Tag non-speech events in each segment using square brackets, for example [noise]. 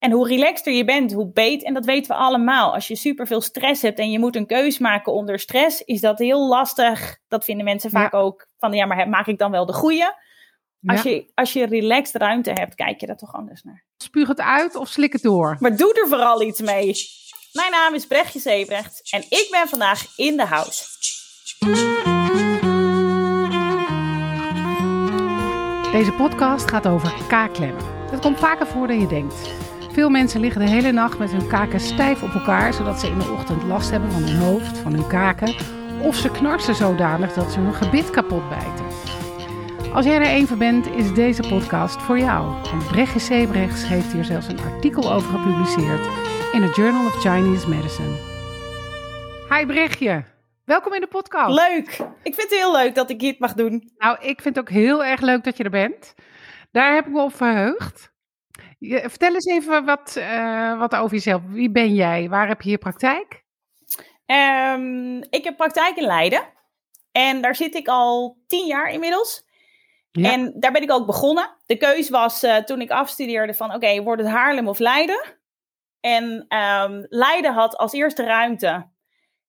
En hoe relaxter je bent, hoe beter. En dat weten we allemaal. Als je super veel stress hebt en je moet een keus maken onder stress, is dat heel lastig. Dat vinden mensen vaak ook van ja, maar maak ik dan wel de goede? Als, je, als je relaxed ruimte hebt, kijk je daar toch anders naar. Spuug het uit of slik het door. Maar doe er vooral iets mee. Mijn naam is Brechtje Zebrecht en ik ben vandaag in de house. Deze podcast gaat over kaakklemmen. Dat komt vaker voor dan je denkt. Veel mensen liggen de hele nacht met hun kaken stijf op elkaar, zodat ze in de ochtend last hebben van hun hoofd, van hun kaken. Of ze knarsen zodanig dat ze hun gebit kapot bijten. Als jij er een van bent, is deze podcast voor jou. Want Brechtje Sebrechts heeft hier zelfs een artikel over gepubliceerd in het Journal of Chinese Medicine. Hi Brechtje, welkom in de podcast. Leuk! Ik vind het heel leuk dat ik dit mag doen. Nou, ik vind het ook heel erg leuk dat je er bent. Daar heb ik me op verheugd. Vertel eens even wat, uh, wat over jezelf. Wie ben jij? Waar heb je je praktijk? Um, ik heb praktijk in Leiden. En daar zit ik al tien jaar inmiddels. Ja. En daar ben ik ook begonnen. De keus was uh, toen ik afstudeerde van oké, okay, wordt het Haarlem of Leiden? En um, Leiden had als eerste ruimte.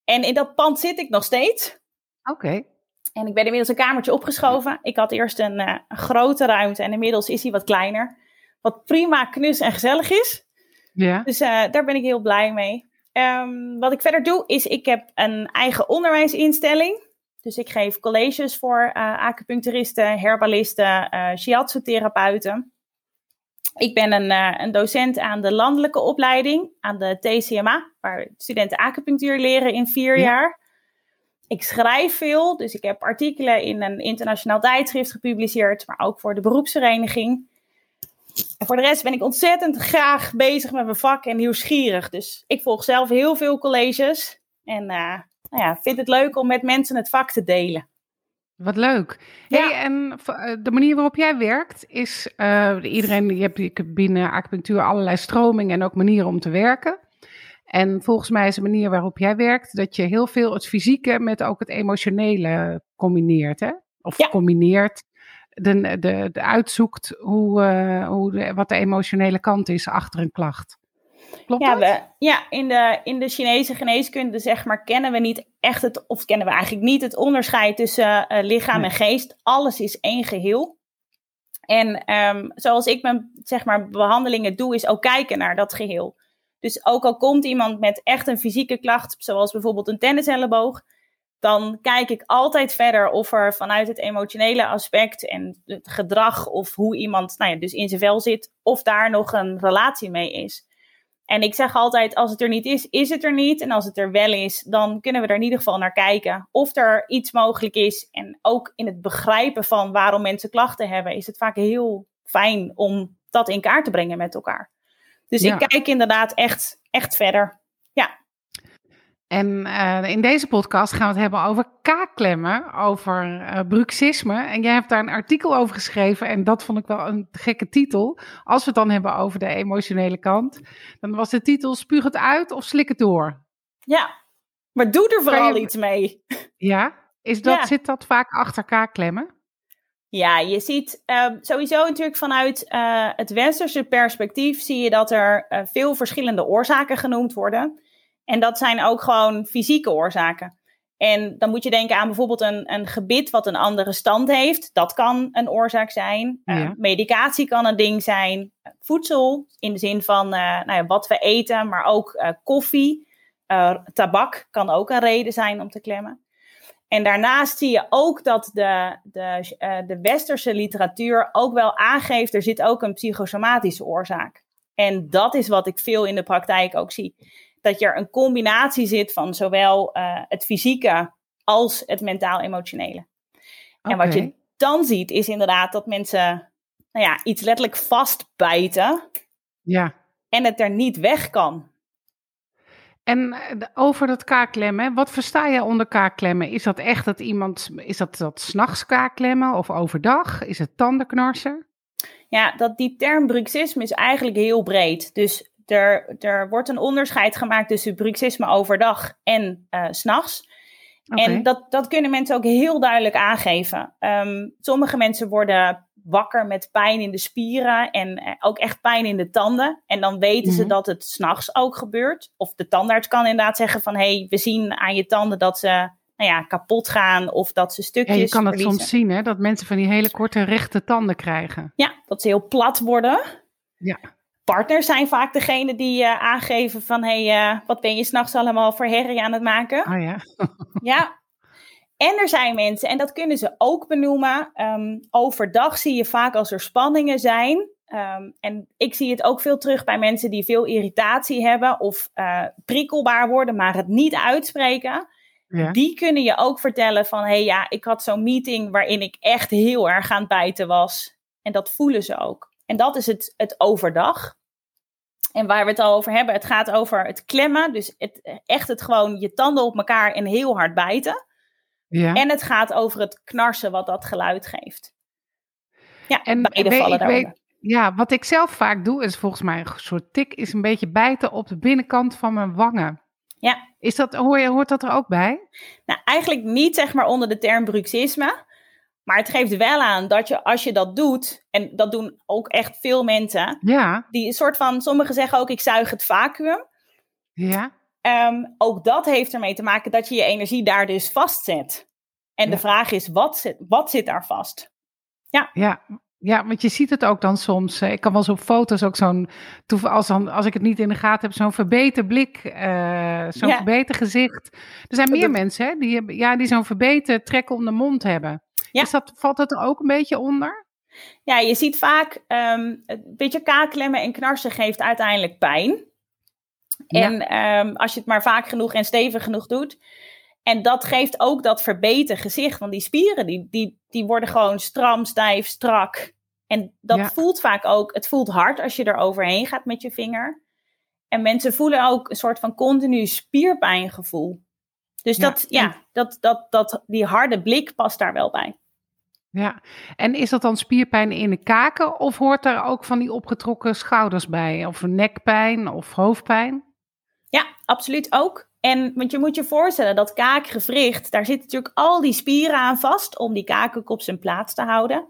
En in dat pand zit ik nog steeds. Oké. Okay. En ik ben inmiddels een kamertje opgeschoven. Ik had eerst een, uh, een grote ruimte en inmiddels is hij wat kleiner. Wat prima, knus en gezellig is. Ja. Dus uh, daar ben ik heel blij mee. Um, wat ik verder doe, is ik heb een eigen onderwijsinstelling. Dus ik geef colleges voor uh, acupuncturisten, herbalisten, uh, shiatsu-therapeuten. Ik ben een, uh, een, docent aan de landelijke opleiding, aan de TCMA, waar studenten acupunctuur leren in vier ja. jaar. Ik schrijf veel, dus ik heb artikelen in een internationaal tijdschrift gepubliceerd, maar ook voor de beroepsvereniging. En voor de rest ben ik ontzettend graag bezig met mijn vak en nieuwsgierig. Dus ik volg zelf heel veel colleges. En uh, nou ja, vind het leuk om met mensen het vak te delen. Wat leuk. Ja. Hey, en de manier waarop jij werkt is, uh, iedereen, je hebt binnen acupunctuur allerlei stromingen en ook manieren om te werken. En volgens mij is de manier waarop jij werkt dat je heel veel het fysieke met ook het emotionele combineert, hè? Of ja. combineert de, de, de uitzoekt hoe, uh, hoe de, wat de emotionele kant is achter een klacht. Klopt ja, dat? We, ja in, de, in de Chinese geneeskunde zeg maar, kennen we niet echt het, of kennen we eigenlijk niet het onderscheid tussen uh, lichaam nee. en geest. Alles is één geheel. En um, zoals ik mijn zeg maar, behandelingen doe, is ook kijken naar dat geheel. Dus ook al komt iemand met echt een fysieke klacht, zoals bijvoorbeeld een tenniselleboog, dan kijk ik altijd verder of er vanuit het emotionele aspect en het gedrag of hoe iemand nou ja, dus in zijn vel zit, of daar nog een relatie mee is. En ik zeg altijd, als het er niet is, is het er niet. En als het er wel is, dan kunnen we er in ieder geval naar kijken. Of er iets mogelijk is. En ook in het begrijpen van waarom mensen klachten hebben, is het vaak heel fijn om dat in kaart te brengen met elkaar. Dus ja. ik kijk inderdaad echt, echt verder. En uh, in deze podcast gaan we het hebben over kaakklemmen, over uh, bruxisme. En jij hebt daar een artikel over geschreven en dat vond ik wel een gekke titel. Als we het dan hebben over de emotionele kant, dan was de titel Spuug het uit of slik het door. Ja, maar doe er vooral je... iets mee. [laughs] Ja, Is dat, ja. zit dat vaak achter kaakklemmen? Ja, je ziet uh, sowieso natuurlijk vanuit uh, het westerse perspectief zie je dat er veel verschillende oorzaken genoemd worden. En dat zijn ook gewoon fysieke oorzaken. En dan moet je denken aan bijvoorbeeld een, een gebit wat een andere stand heeft. Dat kan een oorzaak zijn. Ja. Uh, medicatie kan een ding zijn. Voedsel, in de zin van uh, nou ja, wat we eten, maar ook uh, koffie. tabak kan ook een reden zijn om te klemmen. En daarnaast zie je ook dat de, de, de westerse literatuur ook wel aangeeft, er zit ook een psychosomatische oorzaak. En dat is wat ik veel in de praktijk ook zie dat er een combinatie zit van zowel uh, het fysieke als het mentaal-emotionele. Okay. En wat je dan ziet, is inderdaad dat mensen nou ja, iets letterlijk vastbijten. Ja. En het er niet weg kan. En over dat kaakklemmen, wat versta je onder kaakklemmen? Is dat echt dat iemand, is dat, dat s'nachts kaakklemmen of overdag? Is het tandenknarsen? Ja, dat, die term bruxisme is eigenlijk heel breed. Dus er, er wordt een onderscheid gemaakt tussen bruxisme overdag en uh, s'nachts. Okay. En dat, dat kunnen mensen ook heel duidelijk aangeven. Um, sommige mensen worden wakker met pijn in de spieren en eh, ook echt pijn in de tanden. En dan weten ze Mhm. dat het s'nachts ook gebeurt. Of de tandarts kan inderdaad zeggen van... hé, hey, we zien aan je tanden dat ze nou ja, kapot gaan of dat ze Ja, stukjes je kan het verliezen. soms zien, hè, dat mensen van die hele korte rechte tanden krijgen. Ja, dat ze heel plat worden. Ja. Partners zijn vaak degene die eh, aangeven van... hé, hey, eh, wat ben je s'nachts allemaal voor herrie aan het maken? Oh ja. [laughs] Ja. En er zijn mensen, en dat kunnen ze ook benoemen. ehm, overdag zie je vaak als er spanningen zijn. ehm, en ik zie het ook veel terug bij mensen die veel irritatie hebben of eh, prikkelbaar worden, maar het niet uitspreken. ja. Die kunnen je ook vertellen van, hé hey, ja, ik had zo'n meeting waarin ik echt heel erg aan het bijten was. En dat voelen ze ook. En dat is het, het overdag. En waar we het al over hebben, het gaat over het klemmen. Dus het, echt het gewoon je tanden op elkaar en heel hard bijten. ja. En het gaat over het knarsen wat dat geluid geeft. Ja, En beide weet- vallen daaronder. Ja, wat ik zelf vaak doe, is volgens mij een soort tik, is een beetje bijten op de binnenkant van mijn wangen. Ja. Is dat, hoor je, hoort dat er ook bij? Nou, eigenlijk niet zeg maar onder de term bruxisme. Maar het geeft wel aan dat je als je dat doet, en dat doen ook echt veel mensen, Ja, die een soort van, sommigen zeggen ook ik zuig het vacuüm. ja, Ehm, ook dat heeft ermee te maken dat je je energie daar dus vastzet. En de Ja. vraag is, wat zit, wat zit daar vast? ja. Ja, want je ziet het ook dan soms. Ik kan wel eens op foto's ook zo'n, als, dan, als ik het niet in de gaten heb, zo'n verbeten blik, eh, zo'n Ja. verbeten gezicht. Er zijn meer Dat- mensen hè, die, hebben- ja, die zo'n verbeten trek om de mond hebben. Ja. Is dat, valt dat er ook een beetje onder? Ja, je ziet vaak, ehm, een beetje kaakklemmen en knarsen geeft uiteindelijk pijn. En ehm, als je het maar vaak genoeg en stevig genoeg doet. En dat geeft ook dat verbeten gezicht. Want die spieren die, die, die worden gewoon stram, stijf, strak. En dat Ja. voelt vaak ook, het voelt hard als je er overheen gaat met je vinger. En mensen voelen ook een soort van continu spierpijngevoel. Dus Ja, dat, ja, dat, dat, dat, die harde blik past daar wel bij. Ja, en is dat dan spierpijn in de kaken of hoort daar ook van die opgetrokken schouders bij? Of nekpijn of hoofdpijn? Ja, absoluut ook. En want je moet je voorstellen dat kaakgewricht, daar zitten natuurlijk al die spieren aan vast om die kaken op zijn plaats te houden.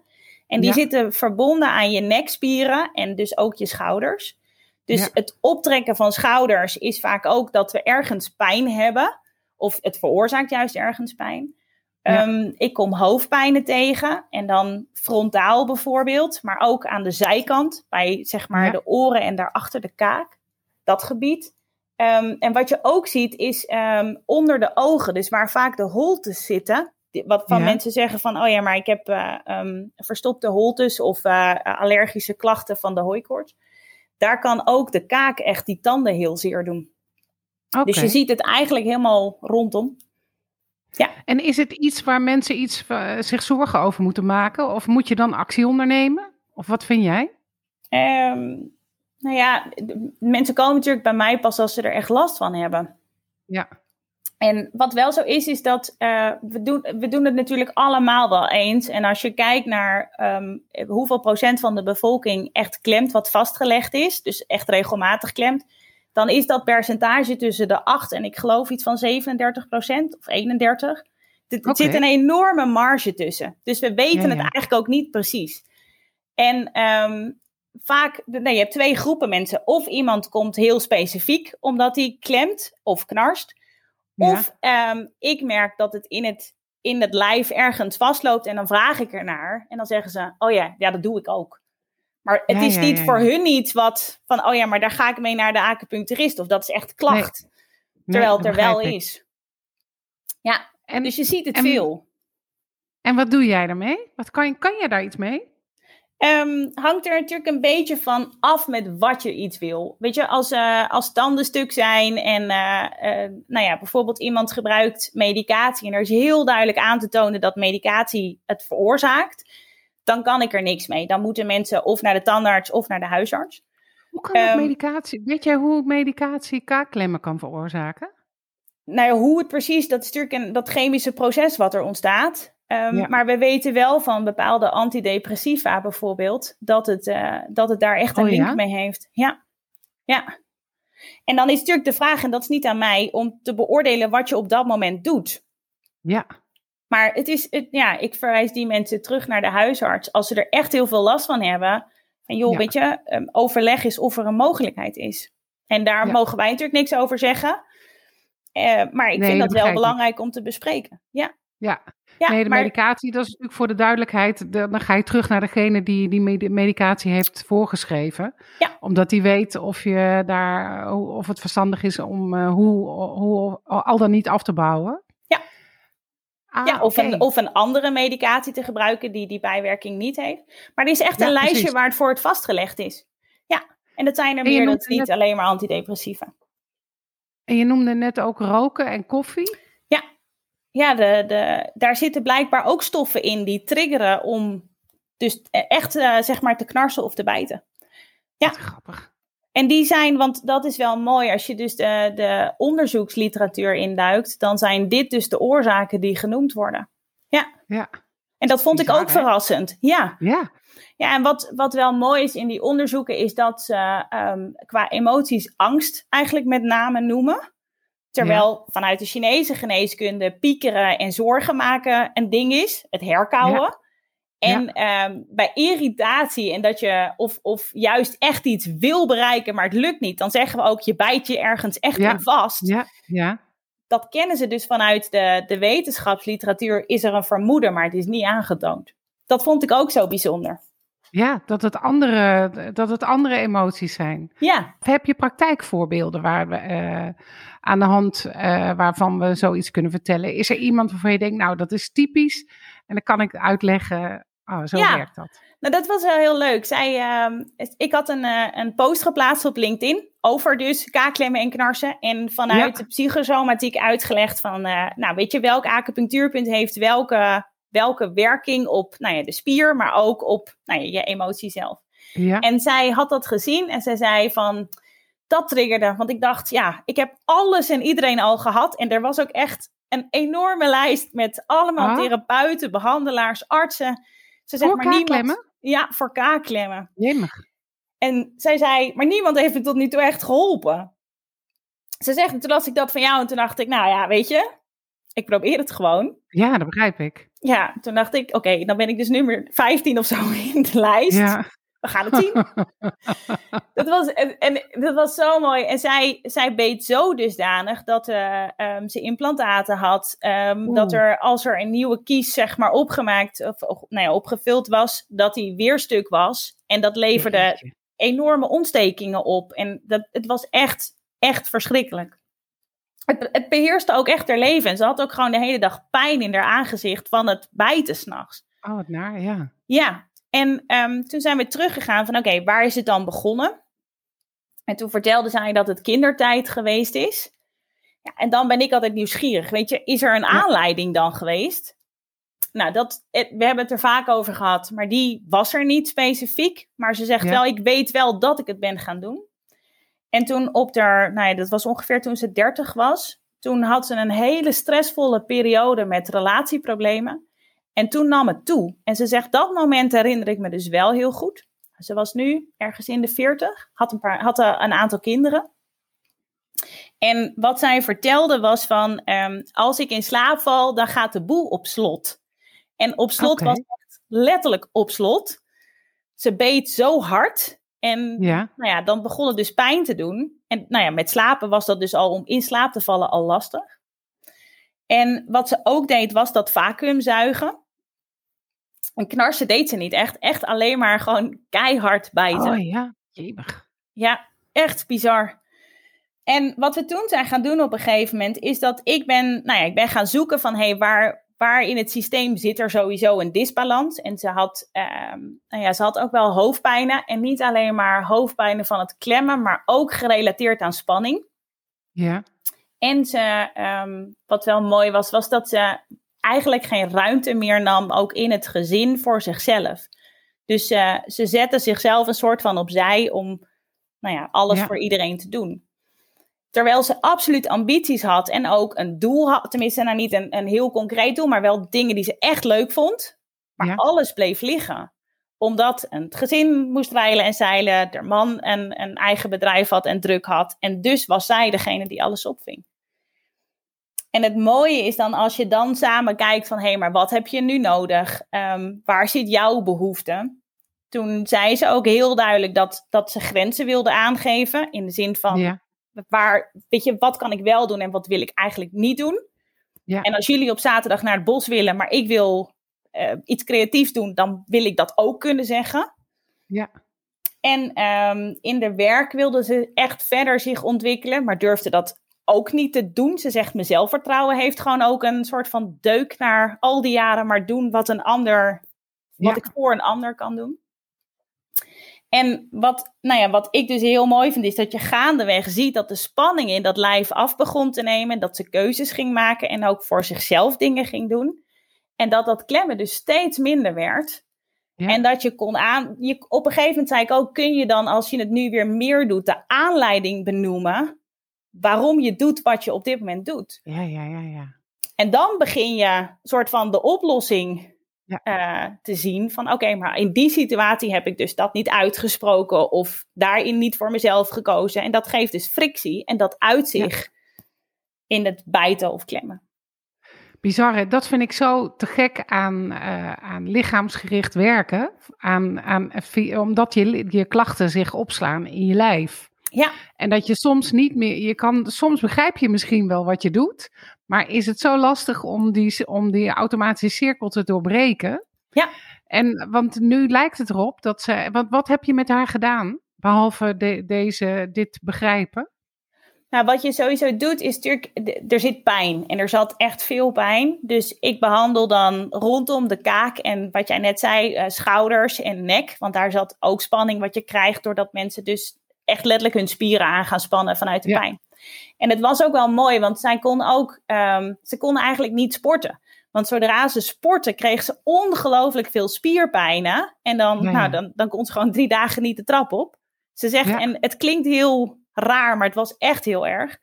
En die Ja. zitten verbonden aan je nekspieren en dus ook je schouders. Dus Ja. het optrekken van schouders is vaak ook dat we ergens pijn hebben. Of het veroorzaakt juist ergens pijn. Ja. Ehm, ik kom hoofdpijnen tegen en dan frontaal bijvoorbeeld, maar ook aan de zijkant, bij zeg maar Ja. de oren en daarachter de kaak. Dat gebied. Ehm, en wat je ook ziet is ehm, onder de ogen, dus waar vaak de holtes zitten. Wat van Ja. mensen zeggen van, oh ja, maar ik heb eh, verstopte holtes of eh, allergische klachten van de hooikoorts. Daar kan ook de kaak echt die tanden heel zeer doen. Dus je ziet het eigenlijk helemaal rondom. En is het iets waar mensen iets, eh, zich zorgen over moeten maken? Of moet je dan actie ondernemen? Of wat vind jij? Ehm, nou ja, de- mensen komen natuurlijk bij mij pas als ze er echt last van hebben. Ja. En wat wel zo is, is dat eh, we, doen, we doen het natuurlijk allemaal wel eens. En als je kijkt naar ehm, hoeveel procent van de bevolking echt klemt wat vastgelegd is, dus echt regelmatig klemt, dan is dat percentage tussen de 8 en ik geloof iets van 37 procent of 31. Er zit een enorme marge tussen. Dus we weten Ja, het eigenlijk ook niet precies. En ehm, vaak, nee, je hebt twee groepen mensen. Of iemand komt heel specifiek omdat hij klemt of knarst. Ja. Of ehm, ik merk dat het in, het in het lijf ergens vastloopt en dan vraag ik ernaar. En dan zeggen ze, oh ja, ja dat doe ik ook. Maar het Ja, is niet ja, voor hun iets wat van, oh ja, maar daar ga ik mee naar de acupuncturist. Of dat is echt klacht. Nee, terwijl het er wel ik. is. Ja, En, dus je ziet het en- veel. en wat doe jij daarmee? Wat kan, je, kan je daar iets mee? Ehm, hangt er natuurlijk een beetje van af met wat je iets wil. Weet je, als, eh, als tanden stuk zijn en eh, eh, nou ja, bijvoorbeeld iemand gebruikt medicatie en er is heel duidelijk aan te tonen dat medicatie het veroorzaakt, dan kan ik er niks mee. Dan moeten mensen of naar de tandarts of naar de huisarts. Hoe kan Ehm, medicatie? Weet jij hoe medicatie kaakklemmen kan veroorzaken? Nou ja, hoe het precies, dat is natuurlijk een, dat chemische proces wat er ontstaat. Ehm, Ja. Maar we weten wel van bepaalde antidepressiva bijvoorbeeld, dat het, eh, dat het daar echt een Oh link ja? mee heeft. Ja. ja. En dan is natuurlijk de vraag, en dat is niet aan mij, om te beoordelen wat je op dat moment doet. Ja. Maar het is, het, ja, ik verwijs die mensen terug naar de huisarts als ze er echt heel veel last van hebben. En joh, Ja. weet je, um, overleg is of er een mogelijkheid is. En daar Ja. mogen wij natuurlijk niks over zeggen. Eh, maar ik Nee, vind dat wel belangrijk om te bespreken. Ja, Ja, ja nee, de maar medicatie, dat is natuurlijk voor de duidelijkheid. de- dan ga je terug naar degene die die medi- medicatie heeft voorgeschreven. Ja. Omdat die weet of, je daar, of het verstandig is om eh, hoe, hoe al dan niet af te bouwen. Ja. Ah, ja, of, een, of een andere medicatie te gebruiken die die bijwerking niet heeft. Maar er is echt Ja, een lijstje precies. waar het voor het vastgelegd is. Ja, en dat zijn er meer, is niet net- alleen maar antidepressiva. En je noemde net ook roken en koffie. Ja, de, de, daar zitten blijkbaar ook stoffen in die triggeren om dus echt eh, zeg maar te knarsen of te bijten. Ja. Grappig. En die zijn, want dat is wel mooi, als je dus de, de onderzoeksliteratuur induikt, dan zijn dit dus de oorzaken die genoemd worden. Ja, En dat vond ik ook hè? verrassend. Ja, ja. ja en wat, wat wel mooi is in die onderzoeken, is dat ze ehm, qua emoties angst eigenlijk met name noemen. Terwijl vanuit de Chinese geneeskunde piekeren en zorgen maken een ding is, het herkauwen. En ehm, bij irritatie en dat je of, of juist echt iets wil bereiken, maar het lukt niet, dan zeggen we ook je bijt je ergens echt Ja. in vast. ja, ja. Dat kennen ze dus vanuit de, de wetenschapsliteratuur, is er een vermoeden, maar het is niet aangetoond. Dat vond ik ook zo bijzonder. Ja, dat het andere, dat het andere emoties zijn. Ja, heb je praktijkvoorbeelden waar we, eh, aan de hand eh, waarvan we zoiets kunnen vertellen? Is er iemand waarvan je denkt, nou dat is typisch en dan kan ik uitleggen, oh, zo Ja. werkt dat. Nou, dat was wel heel leuk. Zij, ehm, ik had een, eh, een post geplaatst op LinkedIn over dus kaakklemmen en knarsen. En vanuit Ja. de psychosomatiek uitgelegd van, eh, nou weet je welk acupunctuurpunt heeft welke, welke werking op nou ja, de spier, maar ook op nou ja, je emotie zelf. Ja, En zij had dat gezien en zij zei van, dat triggerde. Want ik dacht, ja, ik heb alles en iedereen al gehad. En er was ook echt een enorme lijst met allemaal Ah. therapeuten, behandelaars, artsen. Ze zegt, Voor maar niemand, ja, voor kaakklemmen. jemig. En zij zei, maar niemand heeft me tot nu toe echt geholpen. Ze zegt, en toen las ik dat van jou en toen dacht ik, nou ja, weet je, ik probeer het gewoon. Ja, dat begrijp ik. Ja, toen dacht ik, oké, dan ben ik dus nummer 15 of zo [laughs] in de lijst. Ja. We gaan het zien. [laughs] dat, was, en, dat was zo mooi. En zij, zij beet zo dusdanig dat eh, ehm, ze implantaten had. ehm, dat er, als er een nieuwe kies zeg maar opgemaakt, of, of nou ja, opgevuld was, dat die weer stuk was. En dat leverde Jeetje. enorme ontstekingen op. En dat, het was echt, echt verschrikkelijk. Het, het beheerste ook echt haar leven. En ze had ook gewoon de hele dag pijn in haar aangezicht van het bijten s'nachts. Oh, wat naar, ja. Ja, en ehm, toen zijn we teruggegaan van oké, waar is het dan begonnen? En toen vertelde zij dat het kindertijd geweest is. Ja, en dan ben ik altijd nieuwsgierig. Weet je, is er een aanleiding dan geweest? Nou, dat, het- we hebben het er vaak over gehad, maar die was er niet specifiek. Maar ze zegt Ja. wel, ik weet wel dat ik het ben gaan doen. En toen op haar, nou ja, dat was ongeveer toen ze 30 was. Toen had ze een hele stressvolle periode met relatieproblemen. En toen nam het toe. En ze zegt, dat moment herinner ik me dus wel heel goed. Ze was nu ergens in de 40, had een, paar, had eh, een aantal kinderen. En wat zij vertelde was van, ehm, als ik in slaap val, dan gaat de boel op slot. En op slot was echt letterlijk op slot. Ze beet zo hard. En Ja, nou ja, dan begon het dus pijn te doen. En nou ja, met slapen was dat dus al om in slaap te vallen al lastig. En wat ze ook deed, was dat vacuümzuigen. En knarsen deed ze niet echt. Echt alleen maar gewoon keihard bijten. oh ja, jemig. Ja, echt bizar. En wat we toen zijn gaan doen op een gegeven moment, is dat ik ben, nou ja, ik ben gaan zoeken van, hé, hey, waar, waar in het systeem zit er sowieso een disbalans? En ze had, ehm, nou ja, ze had ook wel hoofdpijnen. En niet alleen maar hoofdpijnen van het klemmen, maar ook gerelateerd aan spanning. Ja, En ze, ehm, wat wel mooi was, was dat ze eigenlijk geen ruimte meer nam, ook in het gezin, voor zichzelf. Dus eh, ze zette zichzelf een soort van opzij om nou ja, alles Ja. voor iedereen te doen. Terwijl ze absoluut ambities had en ook een doel had. Tenminste, nou niet een, een heel concreet doel, maar wel dingen die ze echt leuk vond. Maar Ja. alles bleef liggen. Omdat het gezin moest wijlen en zeilen, haar man een, een eigen bedrijf had en druk had. En dus was zij degene die alles opving. En het mooie is dan als je dan samen kijkt van hé, hey, maar wat heb je nu nodig? Ehm, waar zit jouw behoefte? Toen zei ze ook heel duidelijk dat, dat ze grenzen wilde aangeven. In de zin van waar, weet je, wat kan ik wel doen en wat wil ik eigenlijk niet doen? Ja. En als jullie op zaterdag naar het bos willen, maar ik wil uh, iets creatiefs doen, dan wil ik dat ook kunnen zeggen. Ja. En um, in de werk wilde ze echt verder zich ontwikkelen, maar durfde dat ook niet te doen. Ze zegt, mijn zelfvertrouwen heeft gewoon ook een soort van deuk naar al die jaren maar doen wat een ander, wat ik voor een ander kan doen. En wat, nou ja, wat ik dus heel mooi vind, is dat je gaandeweg ziet dat de spanning in dat lijf af begon te nemen. Dat ze keuzes ging maken en ook voor zichzelf dingen ging doen. En dat dat klemmen dus steeds minder werd. En dat je kon aan. Je, op een gegeven moment zei ik ook: kun je dan, als je het nu weer meer doet, de aanleiding benoemen. Waarom je doet wat je op dit moment doet? Ja, ja, ja, ja. En dan begin je soort van de oplossing uh, te zien van oké, maar in die situatie heb ik dus dat niet uitgesproken of daarin niet voor mezelf gekozen. En dat geeft dus frictie en dat uit zich in het bijten of klemmen. Bizar, hè? dat vind ik zo te gek aan, uh, aan lichaamsgericht werken. Aan, aan, omdat je, je klachten zich opslaan in je lijf. Ja. En dat je soms niet meer, je kan, soms begrijp je misschien wel wat je doet, maar is het zo lastig om die, om die automatische cirkel te doorbreken? Ja. En, want nu lijkt het erop dat ze, wat, wat heb je met haar gedaan, behalve de, deze, dit begrijpen? Nou, wat je sowieso doet is natuurlijk, er zit pijn en er zat echt veel pijn. Dus ik behandel dan rondom de kaak en wat jij net zei, uh, schouders en nek. Want daar zat ook spanning wat je krijgt doordat mensen dus echt letterlijk hun spieren aan gaan spannen vanuit de pijn. En het was ook wel mooi, want zij kon ook, um, ze kon eigenlijk niet sporten. Want zodra ze sporten, kreeg ze ongelooflijk veel spierpijnen. En dan, Nou, dan, dan kon ze gewoon drie dagen niet de trap op. Ze zegt, en het klinkt heel raar, maar het was echt heel erg.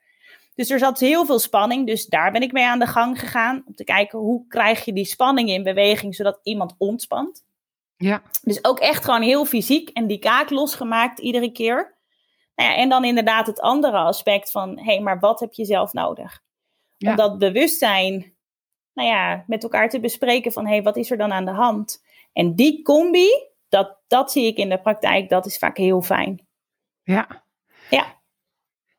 Dus er zat heel veel spanning. Dus daar ben ik mee aan de gang gegaan. Om te kijken hoe krijg je die spanning in beweging, zodat iemand ontspant. Ja. Dus ook echt gewoon heel fysiek. En die kaak losgemaakt iedere keer. Nou ja, en dan inderdaad het andere aspect van, hé, hey, maar wat heb je zelf nodig? Om dat bewustzijn, nou ja, met elkaar te bespreken van, hé, hey, wat is er dan aan de hand? En die combi, dat, dat zie ik in de praktijk, dat is vaak heel fijn. Ja. Ja.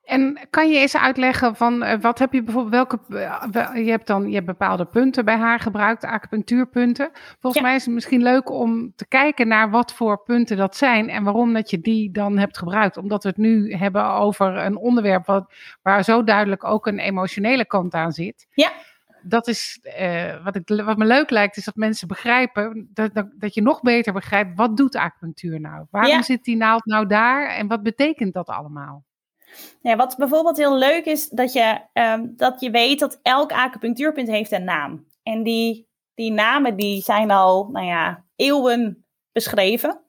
En kan je eens uitleggen van uh, wat heb je bijvoorbeeld, welke, uh, je hebt dan je hebt bepaalde punten bij haar gebruikt, acupunctuurpunten. Volgens mij is het misschien leuk om te kijken naar wat voor punten dat zijn en waarom dat je die dan hebt gebruikt. Omdat we het nu hebben over een onderwerp wat, waar zo duidelijk ook een emotionele kant aan zit. Ja. Dat is uh, wat, ik, wat me leuk lijkt, is dat mensen begrijpen, dat, dat, dat je nog beter begrijpt, wat doet acupunctuur nou? Waarom zit die naald nou daar en wat betekent dat allemaal? Ja, wat bijvoorbeeld heel leuk is, dat je, um, dat je weet dat elk acupunctuurpunt heeft een naam. En die, die namen die zijn al, nou ja, eeuwen beschreven.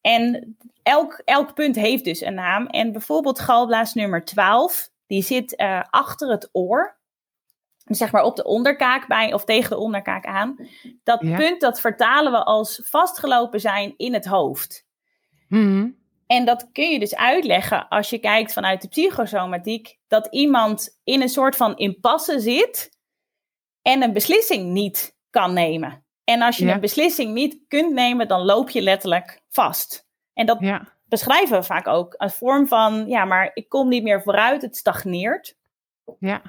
En elk, elk punt heeft dus een naam. En bijvoorbeeld galblaas nummer 12, die zit uh, achter het oor. Zeg maar op de onderkaak bij, of tegen de onderkaak aan. Dat punt, dat vertalen we als vastgelopen zijn in het hoofd. Mm en dat kun je dus uitleggen als je kijkt vanuit de psychosomatiek, dat iemand in een soort van impasse zit en een beslissing niet kan nemen. En als je een beslissing niet kunt nemen, dan loop je letterlijk vast. En dat beschrijven we vaak ook als vorm van, ja, maar ik kom niet meer vooruit, het stagneert. Ja.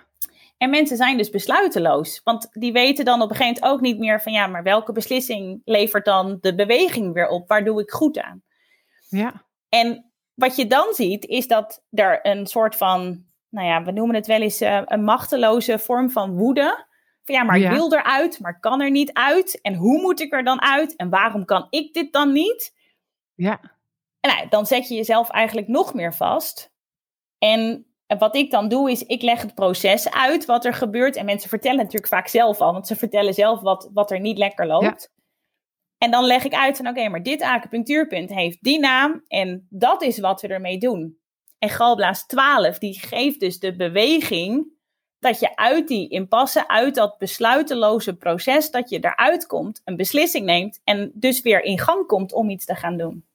En mensen zijn dus besluiteloos, want die weten dan op een gegeven moment ook niet meer van, ja, maar welke beslissing levert dan de beweging weer op? Waar doe ik goed aan? Ja. En wat je dan ziet, is dat er een soort van, nou ja, we noemen het wel eens uh, een machteloze vorm van woede. Van ja, maar ik wil eruit, maar kan er niet uit. En hoe moet ik er dan uit? En waarom kan ik dit dan niet? Ja. En nou, dan zet je jezelf eigenlijk nog meer vast. En wat ik dan doe, is ik leg het proces uit wat er gebeurt. En mensen vertellen natuurlijk vaak zelf al, want ze vertellen zelf wat, wat er niet lekker loopt. En dan leg ik uit van oké, maar dit acupunctuurpunt heeft die naam en dat is wat we ermee doen. En galblaas 12, die geeft dus de beweging dat je uit die impasse, uit dat besluiteloze proces, dat je eruit komt, een beslissing neemt en dus weer in gang komt om iets te gaan doen.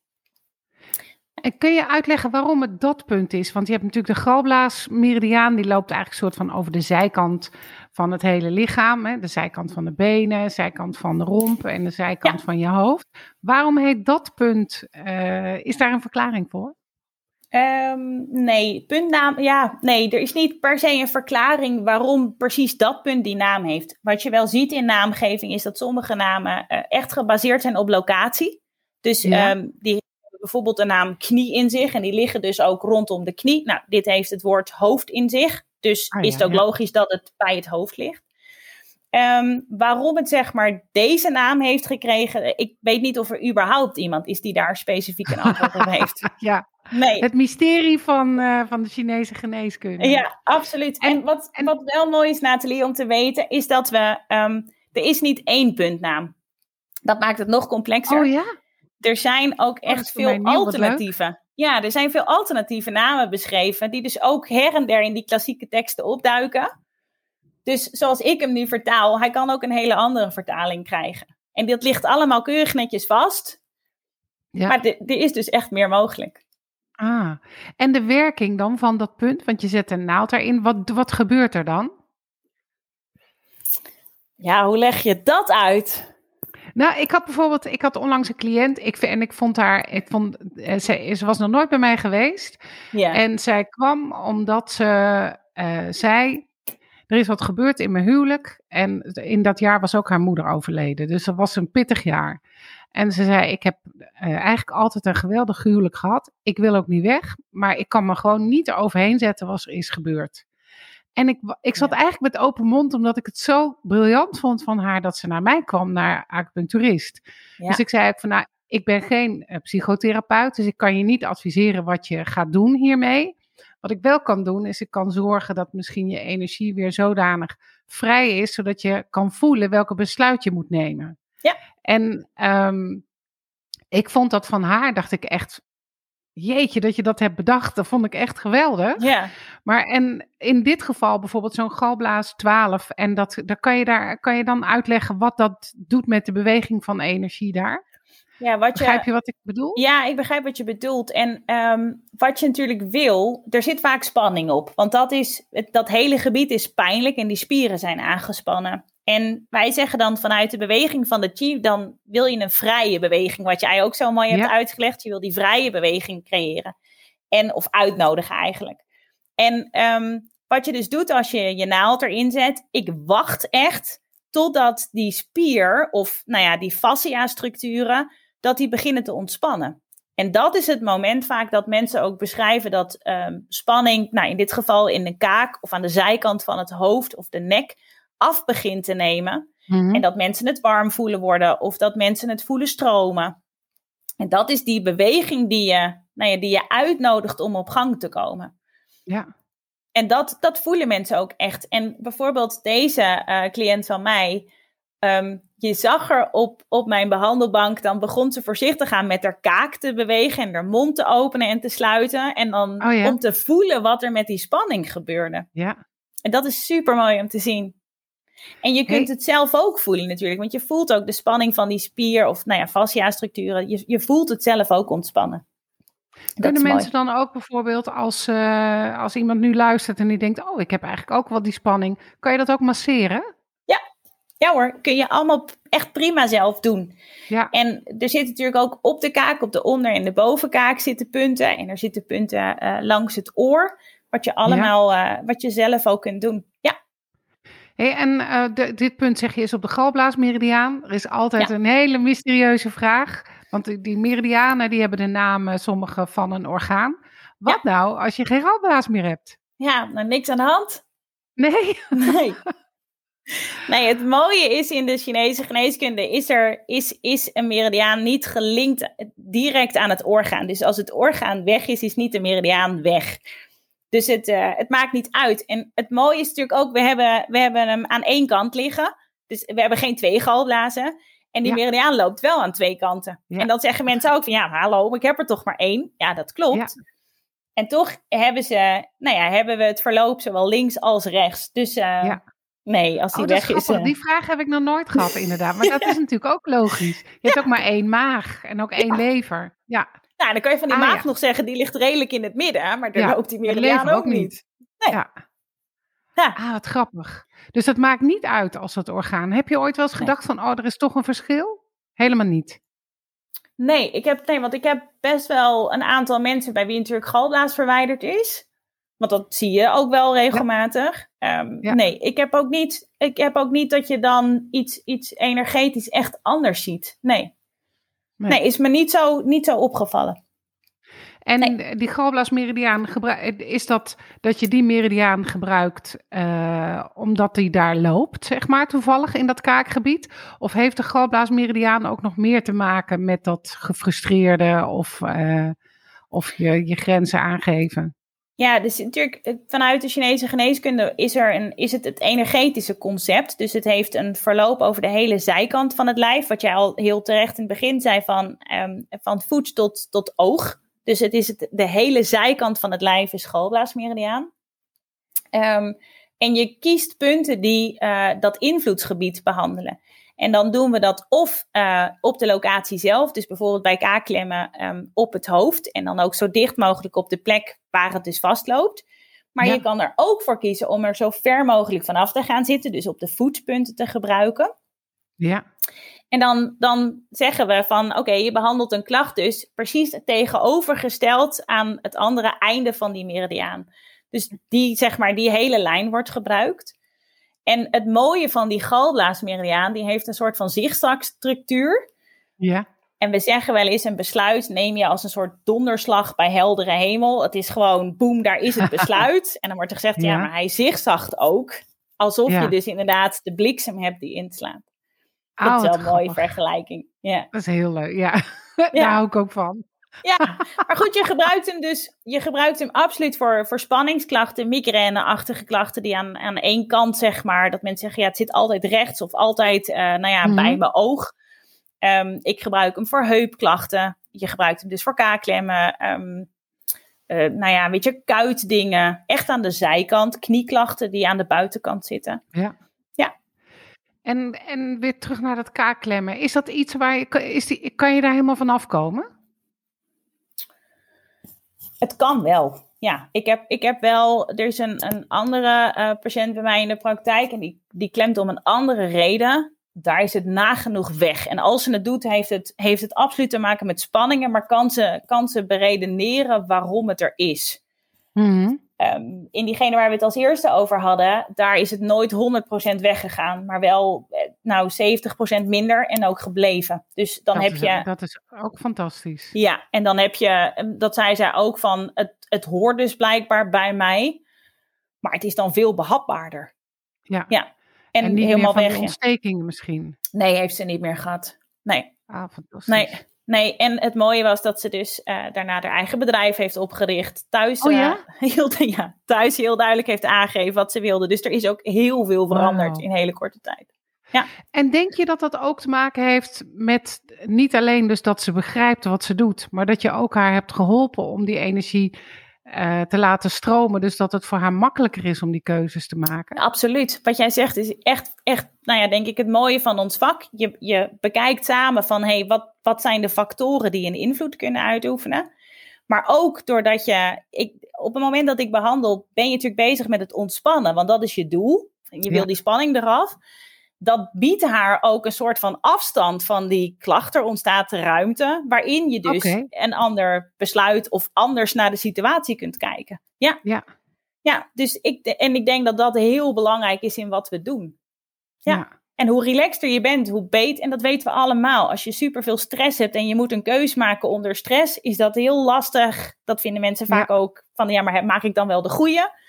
En kun je uitleggen waarom het dat punt is? Want je hebt natuurlijk de galblaasmeridiaan, die loopt eigenlijk soort van over de zijkant van het hele lichaam. Hè? De zijkant van de benen, de zijkant van de romp en de zijkant van je hoofd. Waarom heet dat punt? Uh, is daar een verklaring voor? Um, nee, puntnaam, ja, nee, er is niet per se een verklaring waarom precies dat punt die naam heeft. Wat je wel ziet in naamgeving is dat sommige namen uh, echt gebaseerd zijn op locatie. Dus ja. um, die hebben bijvoorbeeld de naam knie in zich en die liggen dus ook rondom de knie. Nou, dit heeft het woord hoofd in zich, dus ah, is het ook ja. logisch dat het bij het hoofd ligt. Um, waarom het zeg maar deze naam heeft gekregen, ik weet niet of er überhaupt iemand is die daar specifiek een antwoord op heeft. [laughs] ja. Nee. Het mysterie van, uh, van de Chinese geneeskunde. Ja, absoluut. En, en wat, en, wat wel mooi is, Nathalie, om te weten, is dat we. Um, er is niet één puntnaam. Dat maakt het nog complexer. Oh ja? Er zijn ook echt oh, veel alternatieven. Ja, er zijn veel alternatieve namen beschreven, die dus ook her en der in die klassieke teksten opduiken. Dus zoals ik hem nu vertaal, hij kan ook een hele andere vertaling krijgen. En dat ligt allemaal keurig netjes vast. Ja. Maar er is dus echt meer mogelijk. Ah, en de werking dan van dat punt, want je zet een naald erin. Wat, wat gebeurt er dan? Ja, hoe leg je dat uit? Nou, ik had bijvoorbeeld, ik had onlangs een cliënt ik, en ik vond haar, ik vond, eh, ze, ze was nog nooit bij mij geweest. Ja. En zij kwam omdat ze uh, zei, er is wat gebeurd in mijn huwelijk en in dat jaar was ook haar moeder overleden. Dus dat was een pittig jaar. En ze zei: Ik heb uh, eigenlijk altijd een geweldig huwelijk gehad. Ik wil ook niet weg, maar ik kan me gewoon niet eroverheen zetten wat er is gebeurd. En ik, ik zat ja. eigenlijk met open mond, omdat ik het zo briljant vond van haar dat ze naar mij kwam, naar acupuncturist. Ja. Dus ik zei ook van, nou, ik ben geen uh, psychotherapeut, dus ik kan je niet adviseren wat je gaat doen hiermee. Wat ik wel kan doen, is ik kan zorgen dat misschien je energie weer zodanig vrij is, zodat je kan voelen welke besluit je moet nemen. Ja. En um, ik vond dat van haar, dacht ik echt, jeetje, dat je dat hebt bedacht, dat vond ik echt geweldig. Ja. Maar en in dit geval bijvoorbeeld zo'n galblaas 12, en dat, daar kan, je daar, kan je dan uitleggen wat dat doet met de beweging van energie daar? Ja, wat je, begrijp je wat ik bedoel? Ja, ik begrijp wat je bedoelt. En um, wat je natuurlijk wil, er zit vaak spanning op. Want dat, is, dat hele gebied is pijnlijk en die spieren zijn aangespannen. En wij zeggen dan vanuit de beweging van de chi, dan wil je een vrije beweging, wat jij ook zo mooi hebt ja. uitgelegd. Je wil die vrije beweging creëren. En, of uitnodigen eigenlijk. En um, wat je dus doet als je je naald erin zet, ik wacht echt totdat die spier of nou ja, die fascia-structuren, dat die beginnen te ontspannen. En dat is het moment vaak dat mensen ook beschrijven dat um, spanning, nou in dit geval in de kaak of aan de zijkant van het hoofd of de nek, af begint te nemen. Mm-hmm. En dat mensen het warm voelen worden of dat mensen het voelen stromen. En dat is die beweging die je, nou ja, die je uitnodigt om op gang te komen. Ja. En dat, dat voelen mensen ook echt. En bijvoorbeeld deze uh, cliënt van mij, um, je zag er op, op mijn behandelbank, dan begon ze voorzichtig aan met haar kaak te bewegen en haar mond te openen en te sluiten. En dan oh ja. om te voelen wat er met die spanning gebeurde. Ja. En dat is super mooi om te zien. En je kunt het zelf ook voelen natuurlijk, want je voelt ook de spanning van die spier of nou ja, fascia-structuren. Je, je voelt het zelf ook ontspannen. Kunnen mensen mooi. dan ook bijvoorbeeld als, uh, als iemand nu luistert en die denkt, oh, ik heb eigenlijk ook wel die spanning, kan je dat ook masseren? Ja, ja hoor, kun je allemaal echt prima zelf doen. Ja. En er zitten natuurlijk ook op de kaak, op de onder- en de bovenkaak zitten punten. En er zitten punten uh, langs het oor, wat je allemaal, ja. uh, wat je zelf ook kunt doen. Ja. Hey, en uh, de, dit punt zeg je is op de galblaasmeridiaan. Er is altijd ja. een hele mysterieuze vraag. Want die, die meridianen die hebben de naam uh, sommige van een orgaan. Wat ja. nou als je geen galblaas meer hebt? Ja, nou niks aan de hand. Nee. Nee. [laughs] Nee, het mooie is in de Chinese geneeskunde is er is, is een meridiaan niet gelinkt direct aan het orgaan. Dus als het orgaan weg is, is niet de meridiaan weg. Dus het, uh, het maakt niet uit. En het mooie is natuurlijk ook, we hebben, we hebben hem aan één kant liggen. Dus we hebben geen twee galblazen. En die ja. meridiaan loopt wel aan twee kanten. Ja. En dan zeggen mensen ook van, ja, hallo, ik heb er toch maar één. Ja, dat klopt. Ja. En toch hebben ze, nou ja, hebben we het verloop zowel links als rechts. Dus uh, nee, als die oh, weg is. Uh... Die vraag heb ik nog nooit gehad, inderdaad. Maar dat [laughs] is natuurlijk ook logisch. Je hebt ook maar één maag en ook één lever. Ja. Nou, dan kan je van die Ah, maag ja. nog zeggen, die ligt redelijk in het midden, maar daar Ja, loopt die meridiaan ook, ook niet. niet. Nee. Ja. Ja. Ah, wat grappig. Dus dat maakt niet uit als dat orgaan. Heb je ooit wel eens Nee. gedacht van, oh, er is toch een verschil? Helemaal niet. Nee, ik heb, nee, want ik heb best wel een aantal mensen bij wie natuurlijk galblaas verwijderd is. Want dat zie je ook wel regelmatig. Ehm, Ja. Nee, ik heb, ook niet, ik heb ook niet dat je dan iets, iets energetisch echt anders ziet. Nee. Nee. Nee, is me niet zo, niet zo opgevallen. En die galblaasmeridiaan, is dat dat je die meridiaan gebruikt eh, omdat die daar loopt, zeg maar, toevallig in dat kaakgebied? Of heeft de galblaasmeridiaan ook nog meer te maken met dat gefrustreerde of, eh, of je, je grenzen aangeven? Ja, dus natuurlijk eh, vanuit de Chinese geneeskunde is, er een, is het het energetische concept. Dus het heeft een verloop over de hele zijkant van het lijf. Wat jij al heel terecht in het begin zei, van, ehm, van voet tot, tot oog. Dus het is het, de hele zijkant van het lijf is galblaasmeridiaan. Ehm, en je kiest punten die eh, dat invloedsgebied behandelen. En dan doen we dat of eh, op de locatie zelf, dus bijvoorbeeld bij kaakklemmen ehm, op het hoofd. En dan ook zo dicht mogelijk op de plek waar het dus vastloopt. Maar Ja. je kan er ook voor kiezen om er zo ver mogelijk vanaf te gaan zitten, dus op de voetpunten te gebruiken. Ja, En dan, dan zeggen we van oké, je behandelt een klacht dus precies tegenovergesteld aan het andere einde van die meridiaan. Dus die, zeg maar, die hele lijn wordt gebruikt. En het mooie van die galblaasmeridiaan, die heeft een soort van zigzagstructuur. ja, En we zeggen wel eens een besluit neem je als een soort donderslag bij heldere hemel. Het is gewoon boem, daar is het [laughs] besluit. en dan wordt er gezegd, ja, Ja. maar hij zigzagt ook. Alsof Ja. je dus inderdaad de bliksem hebt die inslaat. Ah, Dat is wel wat een mooie vergelijking. Ja. Dat is heel leuk, ja. [laughs] Daar hou ik ook van. Ja, maar goed, je gebruikt hem dus je gebruikt hem absoluut voor, voor spanningsklachten, migraine-achtige klachten die aan, aan één kant, zeg maar, dat mensen zeggen, ja, het zit altijd rechts of altijd, eh, nou ja, Mhm. bij mijn oog. Ehm, ik gebruik hem voor heupklachten. Je gebruikt hem dus voor kaakklemmen. ehm, eh, nou ja, weet je, kuitdingen. Echt aan de zijkant. Knieklachten die aan de buitenkant zitten. Ja. Ja. En, en weer terug naar dat kaakklemmen. Is dat iets waar je, is die, kan je daar helemaal van afkomen? Het kan wel. Ja, ik heb, ik heb wel. Er is een, een andere eh, patiënt bij mij in de praktijk. En die, die klemt om een andere reden. Daar is het nagenoeg weg. En als ze het doet, heeft het, heeft het absoluut te maken met spanningen. Maar kan ze, kan ze beredeneren waarom het er is. Mhm. Ehm, in diegene waar we het als eerste over hadden, daar is het nooit 100% weggegaan, maar wel eh, nou 70% minder en ook gebleven. Dus dan dat heb is, je, Dat is ook fantastisch. ja, en dan heb je, eh, dat zei zij ook van, het, het hoort dus blijkbaar bij mij, maar het is dan veel behapbaarder. Ja. Ja, en, En, niet helemaal meer van weg. ontstekingen misschien. Nee, heeft ze niet meer gehad. Nee, Ah, fantastisch. nee. Nee, en het mooie was dat ze dus eh, daarna haar eigen bedrijf heeft opgericht. Thuis, Oh ja? eh, [laughs] heel, ja, thuis heel duidelijk heeft aangegeven wat ze wilde. Dus er is ook heel veel veranderd in hele korte tijd. En denk je dat dat ook te maken heeft met niet alleen dus dat ze begrijpt wat ze doet, maar dat je ook haar hebt geholpen om die energie eh, te laten stromen, dus dat het voor haar makkelijker is om die keuzes te maken? Absoluut. Wat jij zegt is echt, echt nou ja, denk ik het mooie van ons vak. Je, je bekijkt samen van, hé, hey, wat, wat zijn de factoren die een invloed kunnen uitoefenen? Maar ook doordat je, ik, op het moment dat ik behandel, ben je natuurlijk bezig met het ontspannen. Want dat is je doel. Je wil die spanning eraf. Dat biedt haar ook een soort van afstand van die klacht. Er ontstaat de ruimte waarin je dus een ander besluit of anders naar de situatie kunt kijken. Ja. Ja. Ja, dus ik, en ik denk dat dat heel belangrijk is in wat we doen. Ja. Ja. En hoe relaxter je bent, hoe beter. En dat weten we allemaal. Als je superveel stress hebt en je moet een keus maken onder stress, is dat heel lastig. Dat vinden mensen vaak ook van, ja, maar maak ik dan wel de goede?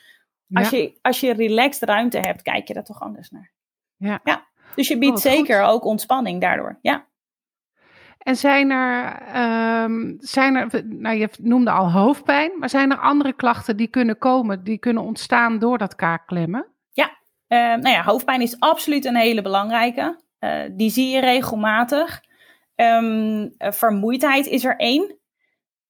Als, je, als je relaxed ruimte hebt, kijk je daar toch anders naar. Ja. ja. Dus je biedt Oh, goed. zeker ook ontspanning daardoor. Ja. En zijn er, ehm, zijn er, nou je noemde al hoofdpijn, maar zijn er andere klachten die kunnen komen, die kunnen ontstaan door dat kaakklemmen? Eh, nou ja, hoofdpijn is absoluut een hele belangrijke. Eh, die zie je regelmatig. Ehm, eh, vermoeidheid is er één.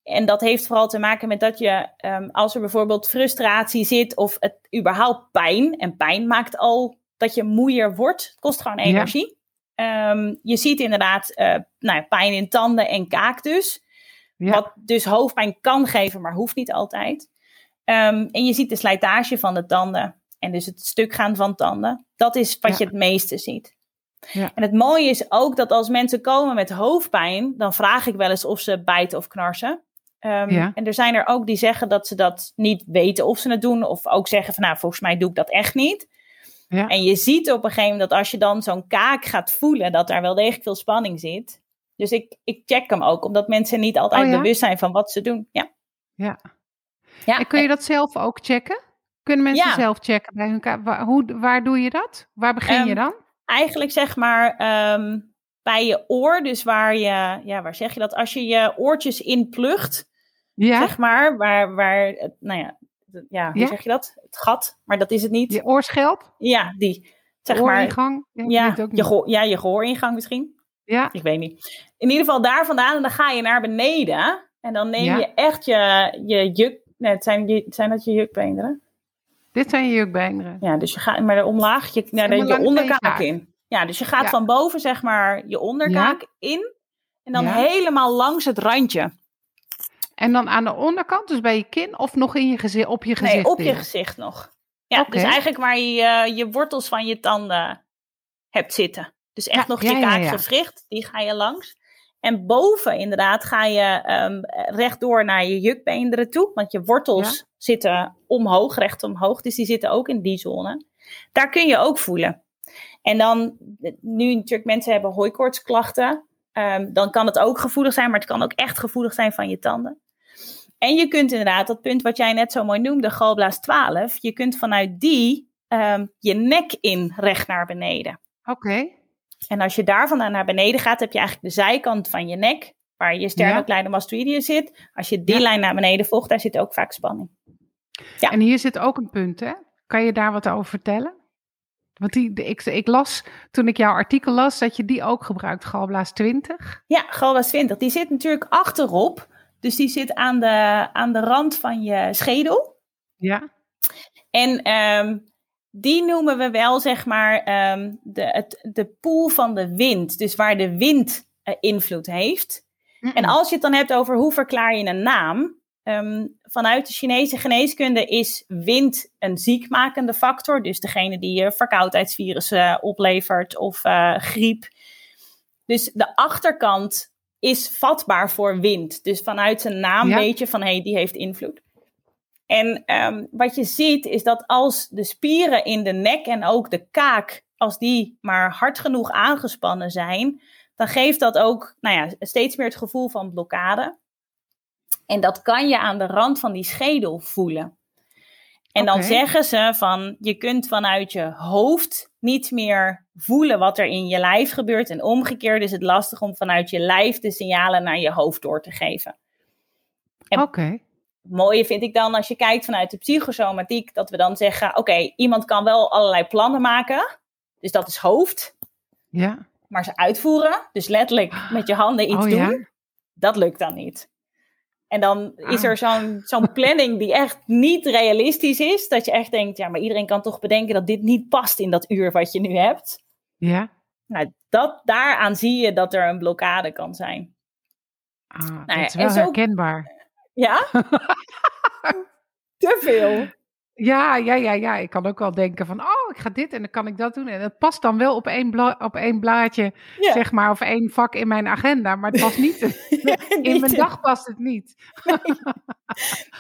En dat heeft vooral te maken met dat je, ehm, als er bijvoorbeeld frustratie zit of het überhaupt pijn, en pijn maakt al dat je moeier wordt, het kost gewoon Ja. energie. Ehm, je ziet inderdaad eh, nou, pijn in tanden en kaak dus. Wat dus hoofdpijn kan geven, maar hoeft niet altijd. Ehm, en je ziet de slijtage van de tanden. En dus het stuk gaan van tanden. Dat is wat je het meeste ziet. Ja. En het mooie is ook dat als mensen komen met hoofdpijn, dan vraag ik wel eens of ze bijten of knarsen. Um, En er zijn er ook die zeggen dat ze dat niet weten of ze het doen, of ook zeggen van nou, volgens mij doe ik dat echt niet. Ja. En je ziet op een gegeven moment dat als je dan zo'n kaak gaat voelen, dat daar wel degelijk veel spanning zit. Dus ik, ik check hem ook, omdat mensen niet altijd oh bewust zijn van wat ze doen. Ja. ja. ja. En kun je dat zelf ook checken? Kunnen mensen zelf checken bij hun kaak? Waar, hoe, waar doe je dat? Waar begin je ehm, dan? Eigenlijk zeg maar ehm, bij je oor, dus waar je, ja, waar zeg je dat? Als je je oortjes inplugt, ja. zeg maar, waar, waar, nou ja, ja, hoe zeg je dat? Het gat, maar dat is het niet. Je oorschelp? Ja, die. Zeg ooringang? Maar, ja, je, gehoor, ja, je gehooringang misschien. Ja. Ik weet niet. In ieder geval daar vandaan en dan ga je naar beneden. En dan neem je echt je, je juk... Nee, het zijn, zijn dat je jukbeenderen? Dit zijn je jukbeenderen. Ja, dus je gaat maar omlaag je, naar de, je onderkaak in. Ja, dus je gaat van boven zeg maar je onderkaak in. En dan helemaal langs het randje. En dan aan de onderkant, dus bij je kin of nog in je gezicht, op je gezicht? Nee, op je gezicht nog. Ja, dus eigenlijk waar je je wortels van je tanden hebt zitten. Dus echt nog je kaakgewricht, die ga je langs. En boven inderdaad ga je um, rechtdoor naar je jukbeenderen toe. Want je wortels zitten omhoog, recht omhoog. Dus die zitten ook in die zone. Daar kun je ook voelen. En dan, nu natuurlijk mensen hebben hooikoortsklachten. Um, dan kan het ook gevoelig zijn, maar het kan ook echt gevoelig zijn van je tanden. En je kunt inderdaad, dat punt wat jij net zo mooi noemde, galblaas 12, je kunt vanuit die um, je nek in recht naar beneden. Oké. En als je daar vandaan naar beneden gaat, heb je eigenlijk de zijkant van je nek, waar je sternocleidomastoidea zit. Als je die lijn naar beneden volgt, daar zit ook vaak spanning. Ja. En hier zit ook een punt, hè? Kan je daar wat over vertellen? Want die, ik, ik las, toen ik jouw artikel las, dat je die ook gebruikt, galblaas 20. Ja, galblaas 20. Die zit natuurlijk achterop. Dus die zit aan de, aan de rand van je schedel. Ja. En um, die noemen we wel, zeg maar, um, de, het, de pool van de wind. Dus waar de wind uh, invloed heeft. En als je het dan hebt over hoe verklaar je een naam. Um, vanuit de Chinese geneeskunde is wind een ziekmakende factor. Dus degene die je verkoudheidsvirussen uh, oplevert of uh, griep. Dus de achterkant is vatbaar voor wind. Dus vanuit zijn naam weet je van hé, hey, die heeft invloed. En um, wat je ziet is dat als de spieren in de nek en ook de kaak, als die maar hard genoeg aangespannen zijn, dan geeft dat ook nou ja, steeds meer het gevoel van blokkade. En dat kan je aan de rand van die schedel voelen. En dan zeggen ze van je kunt vanuit je hoofd niet meer voelen wat er in je lijf gebeurt. En omgekeerd is het lastig om vanuit je lijf de signalen naar je hoofd door te geven. Oké. Mooie vind ik dan als je kijkt vanuit de psychosomatiek, dat we dan zeggen: oké, iemand kan wel allerlei plannen maken. Dus dat is hoofd. Ja. Maar ze uitvoeren, dus letterlijk met je handen iets oh, doen, ja? dat lukt dan niet. En dan is er ah. zo'n zo'n planning die echt niet realistisch is. Dat je echt denkt, ja, maar iedereen kan toch bedenken dat dit niet past in dat uur wat je nu hebt. Ja. Nou, dat, daaraan zie je dat er een blokkade kan zijn. Ah, nou dat is wel herkenbaar. Ja? [laughs] Te veel. Ja, ja, ja, ja. Ik kan ook wel denken van, oh, ik ga dit en dan kan ik dat doen. En het past dan wel op één, bla op één blaadje, zeg maar, of één vak in mijn agenda. Maar het past niet. [laughs] in mijn dag past het niet. [laughs]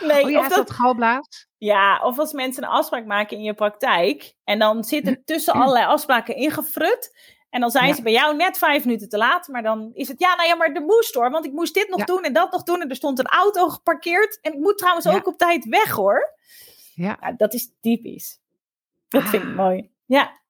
Nee, oh, of dat, galblaas? Ja, of als mensen een afspraak maken in je praktijk. En dan zit er tussen allerlei afspraken ingefrut. En dan zijn ze bij jou net vijf minuten te laat. Maar dan is het, ja, nou ja, maar de moest hoor. Want ik moest dit nog doen en dat nog doen. En er stond een auto geparkeerd. En ik moet trouwens ook op tijd weg hoor. Ja. dat is typisch. Dat vind ik ah. mooi. Ja.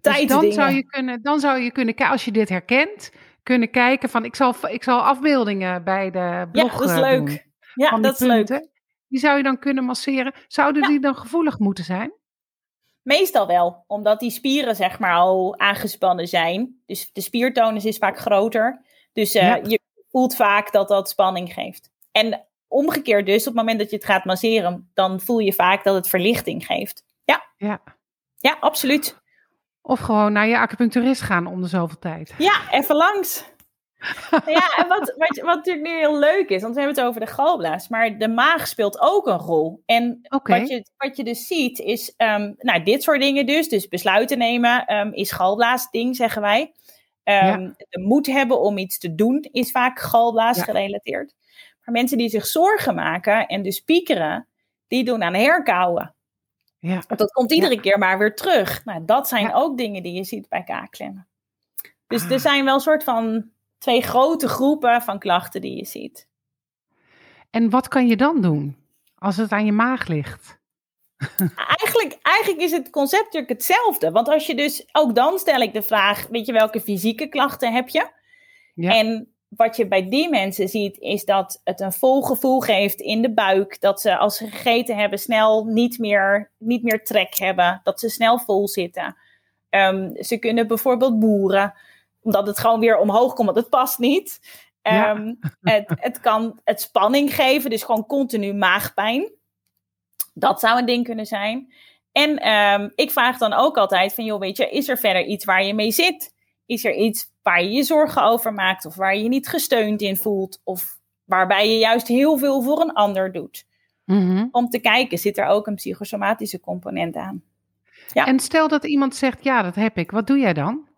Dus dan zou je kunnen, dan zou je kunnen, als je dit herkent, kunnen kijken van, ik zal, ik zal afbeeldingen bij de blog Ja, dat is eh, leuk. Ja, dat is leuk. Die zou je dan kunnen masseren. Zouden die dan gevoelig moeten zijn? Meestal wel, omdat die spieren zeg maar al aangespannen zijn. Dus de spiertonus is vaak groter. Dus uh, je voelt vaak dat dat spanning geeft. En omgekeerd dus, op het moment dat je het gaat masseren, dan voel je vaak dat het verlichting geeft. Ja. Ja, ja absoluut. Of gewoon naar je acupuncturist gaan om de zoveel tijd. Ja, even langs. [laughs] ja, en wat, wat, wat natuurlijk nu heel leuk is, want we hebben het over de galblaas, maar de maag speelt ook een rol. En wat, je, wat je dus ziet is, um, nou, dit soort dingen dus, dus besluiten nemen um, is galblaasding, zeggen wij. Um, De moed hebben om iets te doen is vaak galblaas gerelateerd. Maar mensen die zich zorgen maken en dus piekeren, die doen aan herkauwen. Ja. Want dat komt iedere keer maar weer terug. Nou, dat zijn ook dingen die je ziet bij kaakklemmen. Dus er ah. zijn wel een soort van twee grote groepen van klachten die je ziet. En wat kan je dan doen als het aan je maag ligt? [laughs] eigenlijk, eigenlijk is het concept natuurlijk hetzelfde. Want als je dus, ook dan stel ik de vraag, weet je welke fysieke klachten heb je? Ja. En wat je bij die mensen ziet, is dat het een vol gevoel geeft in de buik. Dat ze als ze gegeten hebben snel niet meer, niet meer trek hebben. Dat ze snel vol zitten. Um, ze kunnen bijvoorbeeld boeren omdat het gewoon weer omhoog komt, want het past niet. Ehm, het, het kan het spanning geven, dus gewoon continu maagpijn. Dat zou een ding kunnen zijn. En ehm, ik vraag dan ook altijd van, joh, weet je, is er verder iets waar je mee zit? Is er iets waar je je zorgen over maakt of waar je je niet gesteund in voelt? Of waarbij je juist heel veel voor een ander doet? Mhm. Om te kijken, zit er ook een psychosomatische component aan? Ja. En stel dat iemand zegt, ja, dat heb ik. Wat doe jij dan?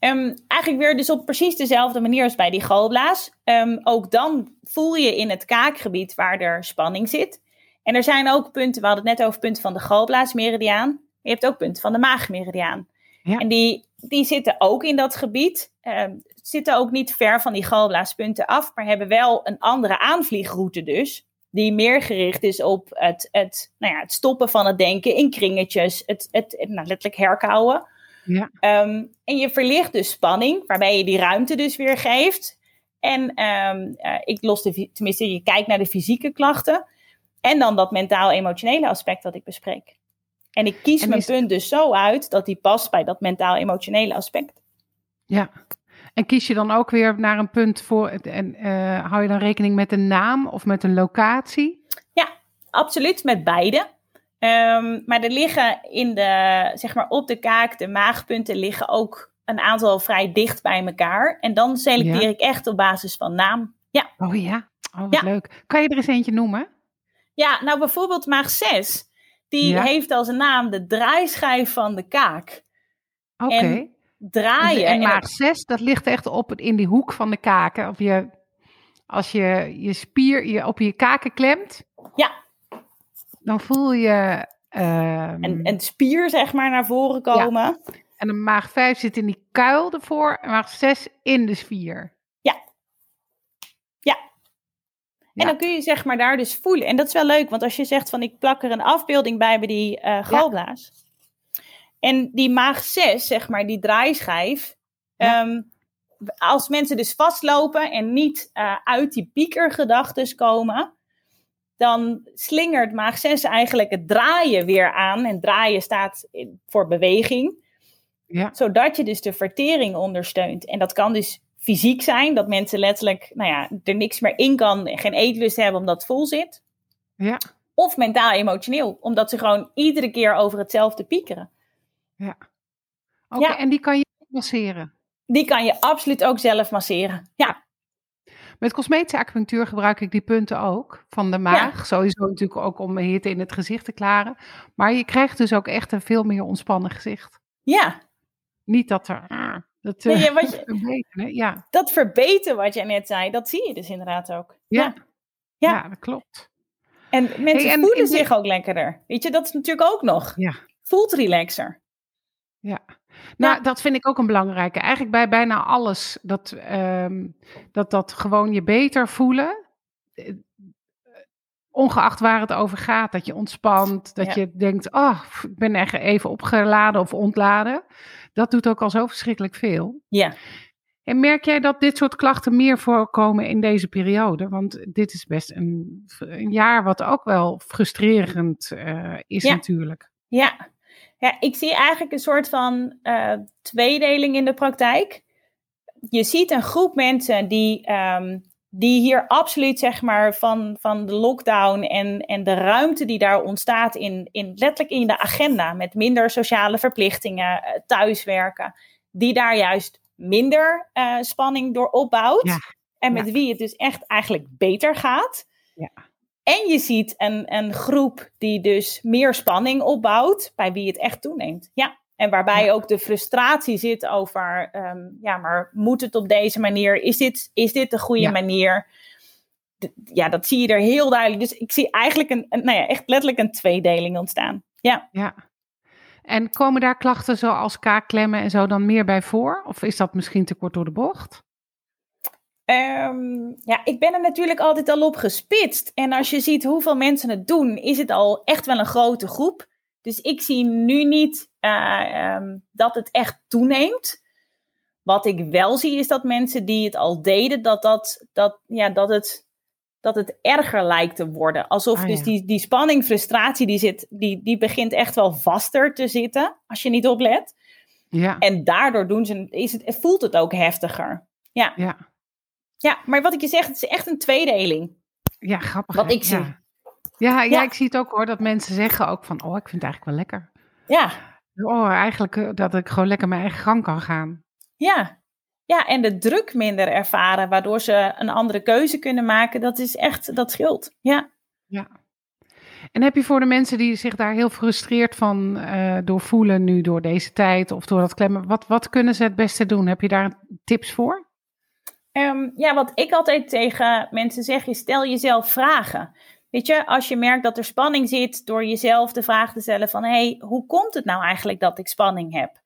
Um, eigenlijk weer dus op precies dezelfde manier als bij die galblaas. Um, ook dan voel je in het kaakgebied waar er spanning zit. En er zijn ook punten, we hadden het net over punten van de galblaasmeridiaan. Je hebt ook punten van de maagmeridiaan. Ja. En die, die zitten ook in dat gebied. Um, zitten ook niet ver van die galblaaspunten af, maar hebben wel een andere aanvliegroute dus. Die meer gericht is op het, het, nou ja, het stoppen van het denken in kringetjes. Het, het, het nou, letterlijk herkauwen. Ja. Ehm, en je verlicht dus spanning, waarbij je die ruimte dus weer geeft. En um, uh, ik los de, tenminste, je kijkt naar de fysieke klachten. En dan dat mentaal-emotionele aspect dat ik bespreek. En ik kies mijn punt dus zo uit dat die past bij dat mentaal-emotionele aspect. Ja. En kies je dan ook weer naar een punt voor. En uh, hou je dan rekening met een naam of met een locatie? Ja, absoluut, met beide. Um, maar er liggen in de, zeg maar op de kaak, de maagpunten liggen ook een aantal vrij dicht bij elkaar. En dan selecteer ik echt op basis van naam. Ja. Oh ja, oh, wat leuk. Kan je er eens eentje noemen? Ja, nou bijvoorbeeld maag 6. Die heeft als naam de draaischijf van de kaak. Oké. Draaien. En, en maag 6, dat ligt echt op in die hoek van de kaken. Je, als je je spier je op je kaken klemt. Ja dan voel je... Um, een, een, spier, zeg maar, naar voren komen. Ja. En de maag 5 zit in die kuil ervoor en maag 6 in de spier. Ja. ja. En dan kun je zeg maar daar dus voelen. En dat is wel leuk, want als je zegt van ik plak er een afbeelding bij bij die uh, galblaas. En die maag 6, zeg maar, die draaischijf. Um, als mensen dus vastlopen en niet uh, uit die piekergedachtes komen, dan slingert maag 6 eigenlijk het draaien weer aan. En draaien staat voor beweging. Ja. Zodat je dus de vertering ondersteunt. En dat kan dus fysiek zijn, dat mensen letterlijk nou ja, er niks meer in kan, geen eetlust hebben omdat het vol zit. Ja. Of mentaal-emotioneel, omdat ze gewoon iedere keer over hetzelfde piekeren. Ja. Oké, ja. en die kan je masseren? Die kan je absoluut ook zelf masseren, ja. Met cosmetische acupunctuur gebruik ik die punten ook van de maag. Sowieso natuurlijk ook om hitte in het gezicht te klaren. Maar je krijgt dus ook echt een veel meer ontspannen gezicht. Ja. Niet dat er... Dat, nee, ja, wat je, verbeteren, ja. dat verbeteren wat jij net zei, dat zie je dus inderdaad ook. Ja, ja. ja dat klopt. En mensen voelen zich ook lekkerder. Weet je, dat is natuurlijk ook nog. Ja. Voelt relaxer. Ja. Nou, dat vind ik ook een belangrijke. Eigenlijk bij bijna alles. Dat, ehm, dat, dat gewoon je beter voelen. Eh, ongeacht waar het over gaat. Dat je ontspant. Dat je denkt, oh, ik ben echt even opgeladen of ontladen. Dat doet ook al zo verschrikkelijk veel. Ja. En merk jij dat dit soort klachten meer voorkomen in deze periode? Want dit is best een, een jaar wat ook wel frustrerend uh, is natuurlijk. Ja, ja, ik zie eigenlijk een soort van uh, tweedeling in de praktijk. Je ziet een groep mensen die, um, die hier absoluut zeg maar, van, van de lockdown en, en de ruimte die daar ontstaat in, in letterlijk in de agenda met minder sociale verplichtingen, uh, thuiswerken, die daar juist minder uh, spanning door opbouwt. Ja. En met Ja. wie het dus echt eigenlijk beter gaat. Ja. En je ziet een, een groep die dus meer spanning opbouwt, bij wie het echt toeneemt. Ja. En waarbij Ja. ook de frustratie zit over, ehm, ja, maar moet het op deze manier? Is dit, is dit de goede Ja. manier? D- Ja, dat zie je er heel duidelijk. Dus ik zie eigenlijk een, een nou ja, echt letterlijk een tweedeling ontstaan. Ja. Ja. En komen daar klachten zoals kaakklemmen en zo dan meer bij voor? Of is dat misschien te kort door de bocht? Ehm, ja, ik ben er natuurlijk altijd al op gespitst. En als je ziet hoeveel mensen het doen, is het al echt wel een grote groep. Dus ik zie nu niet eh, ehm, dat het echt toeneemt. Wat ik wel zie, is dat mensen die het al deden, dat, dat, dat, ja, dat, het, dat het erger lijkt te worden. Alsof Ah, dus ja. die, die spanning, frustratie, die, zit, die, die begint echt wel vaster te zitten. Als je niet oplet. Ja. En daardoor doen ze, is het, voelt het ook heftiger. Ja. Ja. Ja, maar wat ik je zeg, het is echt een tweedeling. Ja, grappig. Wat hè? ik zie. Ja. Ja, ja, Ja. ik zie het ook hoor, dat mensen zeggen ook van, oh, ik vind het eigenlijk wel lekker. Ja, Oh, eigenlijk eh, dat ik gewoon lekker mijn eigen gang kan gaan. ja. Ja, en de druk minder ervaren, waardoor ze een andere keuze kunnen maken, dat is echt, dat scheelt. Ja. Ja. En heb je voor de mensen die zich daar heel frustreerd van eh, door voelen nu door deze tijd of door dat klemmen, wat, wat kunnen ze het beste doen? Heb je daar tips voor? Ehm, ja, wat ik altijd tegen mensen zeg, is stel jezelf vragen. Weet je, als je merkt dat er spanning zit, door jezelf de vraag te stellen van, hé, hey, hoe komt het nou eigenlijk dat ik spanning heb?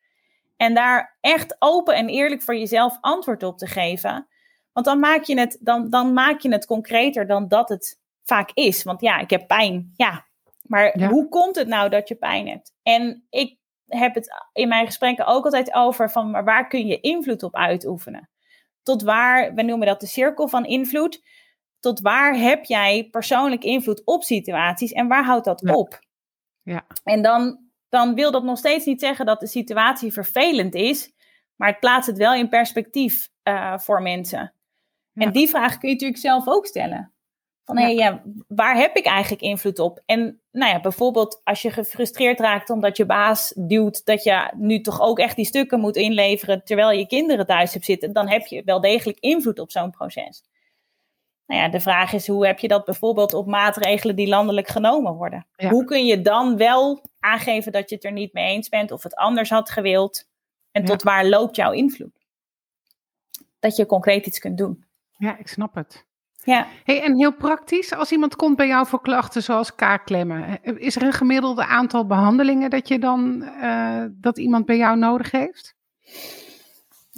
En daar echt open en eerlijk voor jezelf antwoord op te geven. Want dan maak je het, dan, dan maak je het concreter dan dat het vaak is. Want ja, ik heb pijn. Ja, maar Ja. hoe komt het nou dat je pijn hebt? En ik heb het in mijn gesprekken ook altijd over van, maar waar kun je invloed op uitoefenen? Tot waar, we noemen dat de cirkel van invloed. Tot waar heb jij persoonlijk invloed op situaties en waar houdt dat Ja. op? Ja. En dan, dan wil dat nog steeds niet zeggen dat de situatie vervelend is, maar het plaatst het wel in perspectief eh, voor mensen. Ja. En die vraag kun je natuurlijk zelf ook stellen. Van, hé, ja, waar heb ik eigenlijk invloed op? En nou ja, bijvoorbeeld als je gefrustreerd raakt omdat je baas duwt dat je nu toch ook echt die stukken moet inleveren terwijl je kinderen thuis hebt zitten, dan heb je wel degelijk invloed op zo'n proces. Nou ja, de vraag is hoe heb je dat bijvoorbeeld op maatregelen die landelijk genomen worden? Ja. Hoe kun je dan wel aangeven dat je het er niet mee eens bent of het anders had gewild? En Ja. tot waar loopt jouw invloed? Dat je concreet iets kunt doen. Ja, ik snap het. Ja. Hey, en heel praktisch, als iemand komt bij jou voor klachten zoals kaakklemmen, is er een gemiddelde aantal behandelingen dat je dan eh, dat iemand bij jou nodig heeft?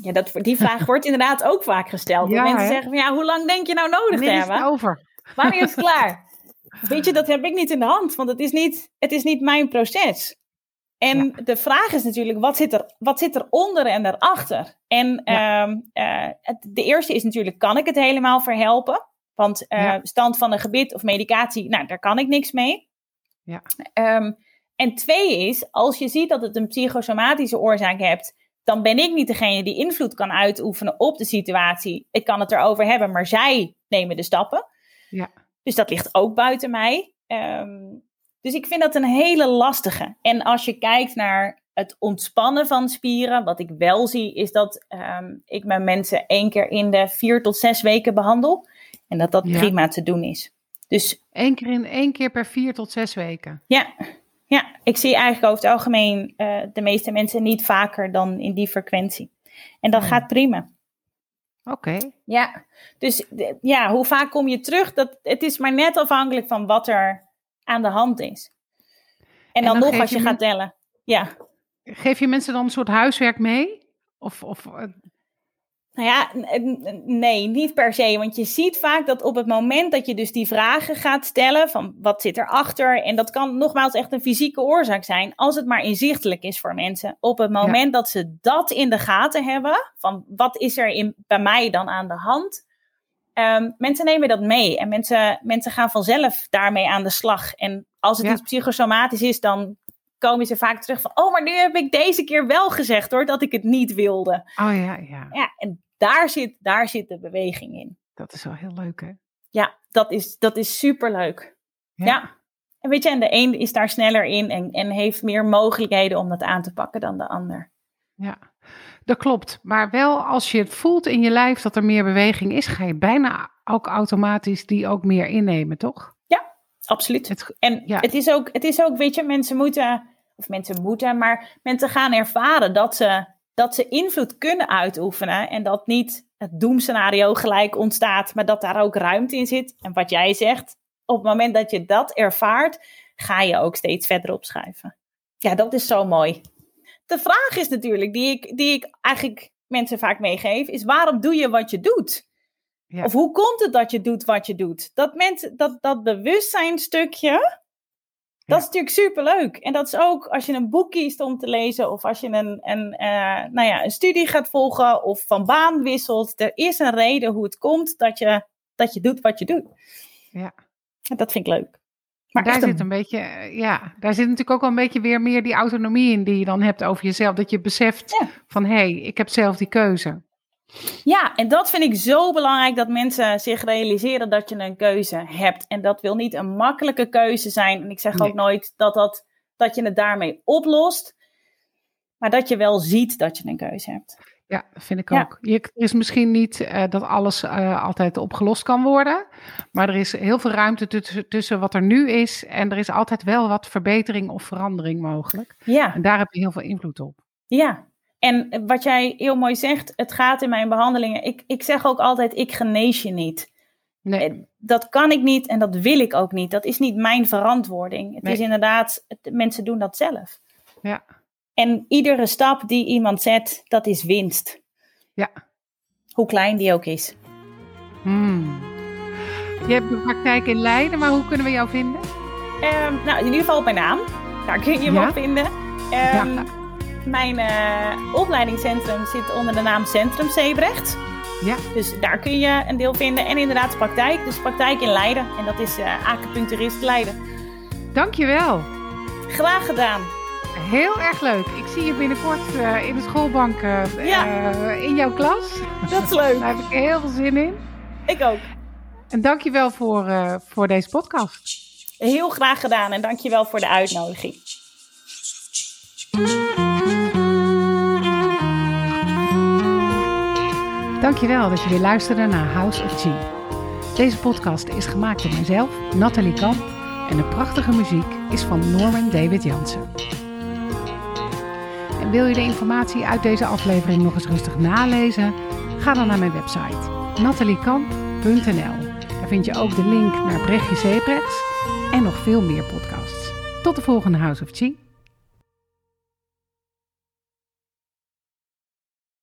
Ja, dat, die vraag [laughs] wordt inderdaad ook vaak gesteld. Ja, mensen hè? zeggen van ja, hoe lang denk je nou nodig te Wanneer is hebben? het over? Wanneer is het [laughs] klaar? Weet je, dat heb ik niet in de hand, want het is niet, het is niet mijn proces. En de vraag is natuurlijk, wat zit er, wat zit er onder en daarachter? En Ja. ehm, eh, het, de eerste is natuurlijk, kan ik het helemaal verhelpen? Want eh, Ja. stand van een gebit of medicatie, nou, daar kan ik niks mee. Ja. Ehm, en twee is, als je ziet dat het een psychosomatische oorzaak hebt, dan ben ik niet degene die invloed kan uitoefenen op de situatie. Ik kan het erover hebben, maar zij nemen de stappen. Ja. Dus dat ligt ook buiten mij. Ehm, dus ik vind dat een hele lastige. En als je kijkt naar het ontspannen van spieren, wat ik wel zie, is dat ehm, ik mijn mensen één keer in de vier tot zes weken behandel. En dat dat Ja. prima te doen is. Dus Eén keer, in, één keer per vier tot zes weken. ja, ja, ik zie eigenlijk over het algemeen eh, de meeste mensen niet vaker dan in die frequentie. En dat Oh. gaat prima. Oké. Ja, dus ja, hoe vaak kom je terug? Dat, het is maar net afhankelijk van wat er aan de hand is. En dan, dan nog als je je gaat tellen. Ja, Geef je mensen dan een soort huiswerk mee? Of, of eh, nou ja, nee, niet per se. Want je ziet vaak dat op het moment dat je dus die vragen gaat stellen: van wat zit erachter? En dat kan nogmaals echt een fysieke oorzaak zijn, als het maar inzichtelijk is voor mensen. Op het moment dat ze dat in de gaten hebben, van wat is er in, bij mij dan aan de hand? Ehm, mensen nemen dat mee en mensen, mensen gaan vanzelf daarmee aan de slag. En als het Ja. iets psychosomatisch is, dan komen ze vaak terug van: Oh, maar nu heb ik deze keer wel gezegd hoor, dat ik het niet wilde. oh ja, ja, Ja, en daar zit, daar zit de beweging in. dat is wel heel leuk hè? Ja, dat is, dat is superleuk. Ja. Ja. En weet je, en de een is daar sneller in en, en heeft meer mogelijkheden om dat aan te pakken dan de ander. Ja. dat klopt. Maar wel als je het voelt in je lijf dat er meer beweging is, ga je bijna ook automatisch die ook meer innemen, toch? Ja, absoluut. Het, en ja. het, is ook, het is ook, weet je, mensen moeten, of mensen moeten, maar mensen gaan ervaren dat ze, dat ze invloed kunnen uitoefenen en dat niet het doemscenario gelijk ontstaat, maar dat daar ook ruimte in zit. En wat jij zegt, op het moment dat je dat ervaart, ga je ook steeds verder opschuiven. Ja, dat is zo mooi. De vraag is natuurlijk, die ik, die ik eigenlijk mensen vaak meegeef, is waarom doe je wat je doet? Ja. Of hoe komt het dat je doet wat je doet? Dat, mensen, dat, dat bewustzijnstukje, dat is natuurlijk superleuk. En dat is ook als je een boek kiest om te lezen, of als je een, een, uh, nou ja, een studie gaat volgen, of van baan wisselt. Er is een reden hoe het komt dat je, dat je doet wat je doet. Ja. Dat vind ik leuk. Maar daar zit een beetje, eh, ja, daar zit natuurlijk ook wel een beetje weer meer die autonomie in die je dan hebt over jezelf. Dat je beseft van hé, hey, ik heb zelf die keuze. Ja, en dat vind ik zo belangrijk dat mensen zich realiseren dat je een keuze hebt. En dat wil niet een makkelijke keuze zijn. En ik zeg ook nooit dat, dat, dat je het daarmee oplost, maar dat je wel ziet dat je een keuze hebt. Ja, vind ik ook. Je, er is misschien niet uh, dat alles uh, altijd opgelost kan worden. Maar er is heel veel ruimte tussen, tussen wat er nu is. En er is altijd wel wat verbetering of verandering mogelijk. Ja. En daar heb je heel veel invloed op. Ja. En wat jij heel mooi zegt, het gaat in mijn behandelingen. Ik, ik zeg ook altijd, ik genees je niet. Nee. Dat kan ik niet en dat wil ik ook niet. Dat is niet mijn verantwoording. Het is inderdaad, mensen doen dat zelf. Ja. En iedere stap die iemand zet, dat is winst. Ja. Hoe klein die ook is. Hmm. Je hebt een praktijk in Leiden, maar hoe kunnen we jou vinden? Um, nou, in ieder geval op mijn naam. Daar kun je me op vinden. Um, ja. Mijn uh, opleidingscentrum zit onder de naam Centrum Zebrecht. Ja. Dus daar kun je een deel vinden. En inderdaad praktijk. Dus praktijk in Leiden. En dat is uh, acupuncturist Leiden. Dankjewel. Graag gedaan. Heel erg leuk. Ik zie je binnenkort uh, in de schoolbank uh, ja. in jouw klas. Dat is leuk. Daar heb ik heel veel zin in. Ik ook. En dankjewel voor, voor deze podcast. Heel graag gedaan en dankjewel voor de uitnodiging. Dankjewel dat je weer luisterde naar House of Chi. Deze podcast is gemaakt door mezelf, Nathalie Kamp. En de prachtige muziek is van Norman David Jansen. En wil je de informatie uit deze aflevering nog eens rustig nalezen? Ga dan naar mijn website nataliekamp.nl. Daar vind je ook de link naar Brechtje Zeeprechts en nog veel meer podcasts. Tot de volgende House of Chi.